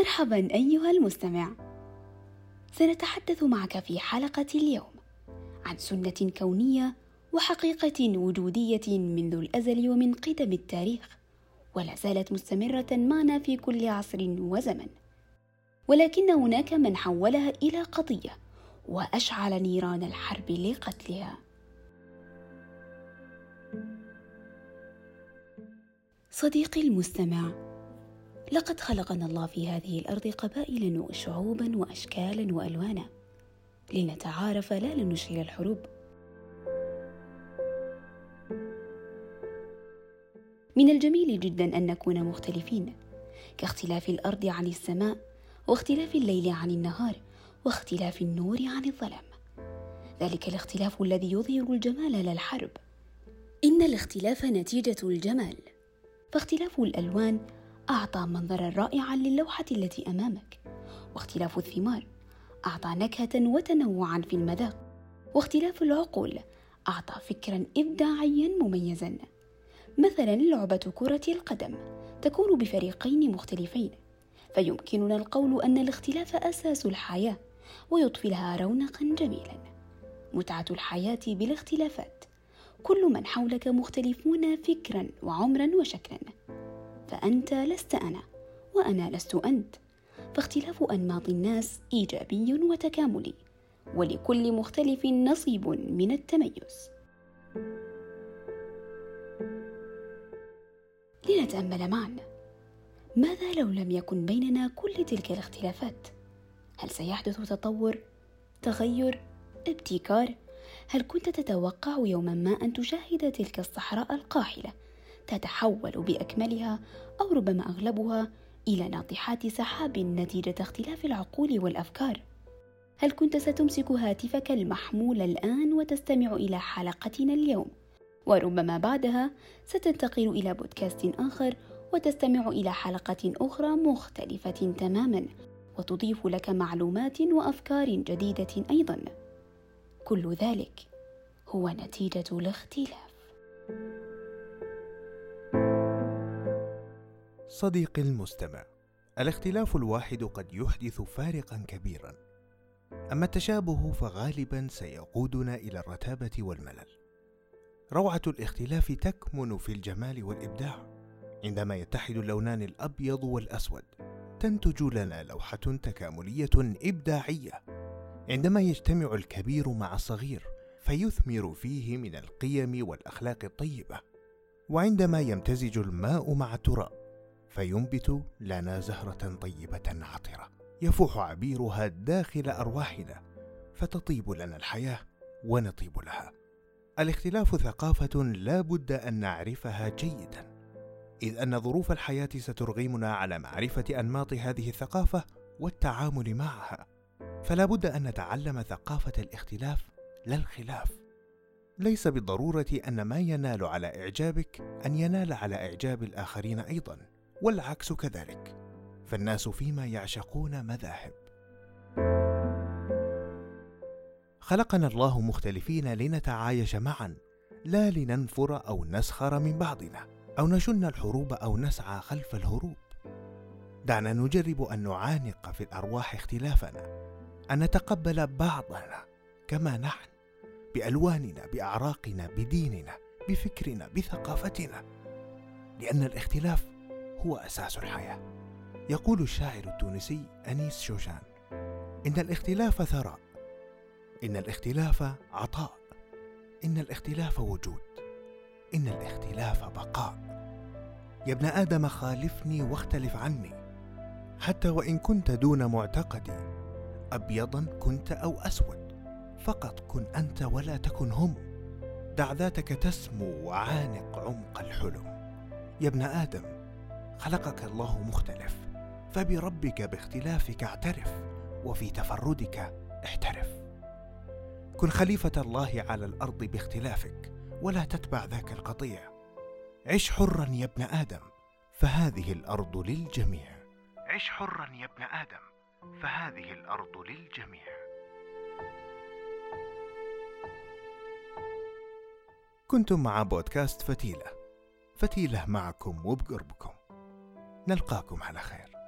مرحبا أيها المستمع. سنتحدث معك في حلقة اليوم عن سنة كونية وحقيقة وجودية منذ الأزل ومن قدم التاريخ ولا زالت مستمرة معنا في كل عصر وزمن. ولكن هناك من حولها إلى قضية وأشعل نيران الحرب لقتلها. صديقي المستمع لقد خلقنا الله في هذه الأرض قبائل وشعوبا واشكالا وألوانا. لنتعارف لا لنشعل الحروب. من الجميل جدا أن نكون مختلفين كاختلاف الأرض عن السماء واختلاف الليل عن النهار واختلاف النور عن الظلام. ذلك الاختلاف الذي يظهر الجمال لا الحرب. إن الاختلاف نتيجة الجمال. فاختلاف الألوان أعطى منظرا رائعا للوحة التي أمامك. واختلاف الثمار أعطى نكهة وتنوعا في المذاق. واختلاف العقول أعطى فكرا ابداعيا مميزا. مثلا لعبة كرة القدم تكون بفريقين مختلفين فيمكننا القول أن الاختلاف أساس الحياة ويضفي لها رونقا جميلا. متعة الحياة بالاختلافات كل من حولك مختلفون فكرا وعمرا وشكلا. فأنت لست أنا وأنا لست أنت. فاختلاف أنماط الناس إيجابي وتكاملي ولكل مختلف نصيب من التميز. لنتأمل معا. ماذا لو لم يكن بيننا كل تلك الاختلافات؟ هل سيحدث تطور تغير ابتكار؟ هل كنت تتوقع يوما ما أن تشاهد تلك الصحراء القاحلة تتحول بأكملها أو ربما أغلبها إلى ناطحات سحاب نتيجة اختلاف العقول والأفكار. هل كنت ستمسك هاتفك المحمول الآن وتستمع إلى حلقتنا اليوم؟ وربما بعدها ستنتقل إلى بودكاست آخر وتستمع إلى حلقة أخرى مختلفة تماما وتضيف لك معلومات وأفكار جديدة أيضا. كل ذلك هو نتيجة الاختلاف. صديقي المستمع. الاختلاف الواحد قد يحدث فارقا كبيرا. أما التشابه فغالبا سيقودنا إلى الرتابة والملل. روعة الاختلاف تكمن في الجمال والإبداع. عندما يتحد اللونان الأبيض والأسود تنتج لنا لوحة تكاملية إبداعية. عندما يجتمع الكبير مع الصغير فيثمر فيه من القيم والأخلاق الطيبة. وعندما يمتزج الماء مع التراب فينبت لنا زهرة طيبة عطرة يفوح عبيرها داخل أرواحنا فتطيب لنا الحياة ونطيب لها. الاختلاف ثقافة لا بد أن نعرفها جيدا، إذ أن ظروف الحياة سترغمنا على معرفة أنماط هذه الثقافة والتعامل معها، فلا بد أن نتعلم ثقافة الاختلاف لا الخلاف. ليس بالضرورة أن ما ينال على إعجابك أن ينال على إعجاب الآخرين أيضا. والعكس كذلك. فالناس فيما يعشقون مذاهب. خلقنا الله مختلفين لنتعايش معا لا لننفر أو نسخر من بعضنا أو نشن الحروب أو نسعى خلف الهروب. دعنا نجرب أن نعانق في الأرواح اختلافنا أن نتقبل بعضنا كما نحن بألواننا بأعراقنا بديننا بفكرنا بثقافتنا. لأن الاختلاف هو أساس الحياة. يقول الشاعر التونسي أنيس شوشان إن الاختلاف ثراء إن الاختلاف عطاء إن الاختلاف وجود إن الاختلاف بقاء. يا ابن آدم خالفني واختلف عني حتى وإن كنت دون معتقدي أبيضا كنت أو أسود فقط كن أنت ولا تكن هم. دع ذاتك تسمو وعانق عمق الحلم. يا ابن آدم خلقك الله مختلف فبربك باختلافك اعترف وفي تفردك احترف. كن خليفة الله على الأرض باختلافك ولا تتبع ذاك القطيع. عش حرا يا ابن آدم فهذه الأرض للجميع. عش حرا يا ابن آدم فهذه الأرض للجميع. كنتم مع بودكاست فتيلة. فتيلة معكم وبقربكم. نلقاكم على خير.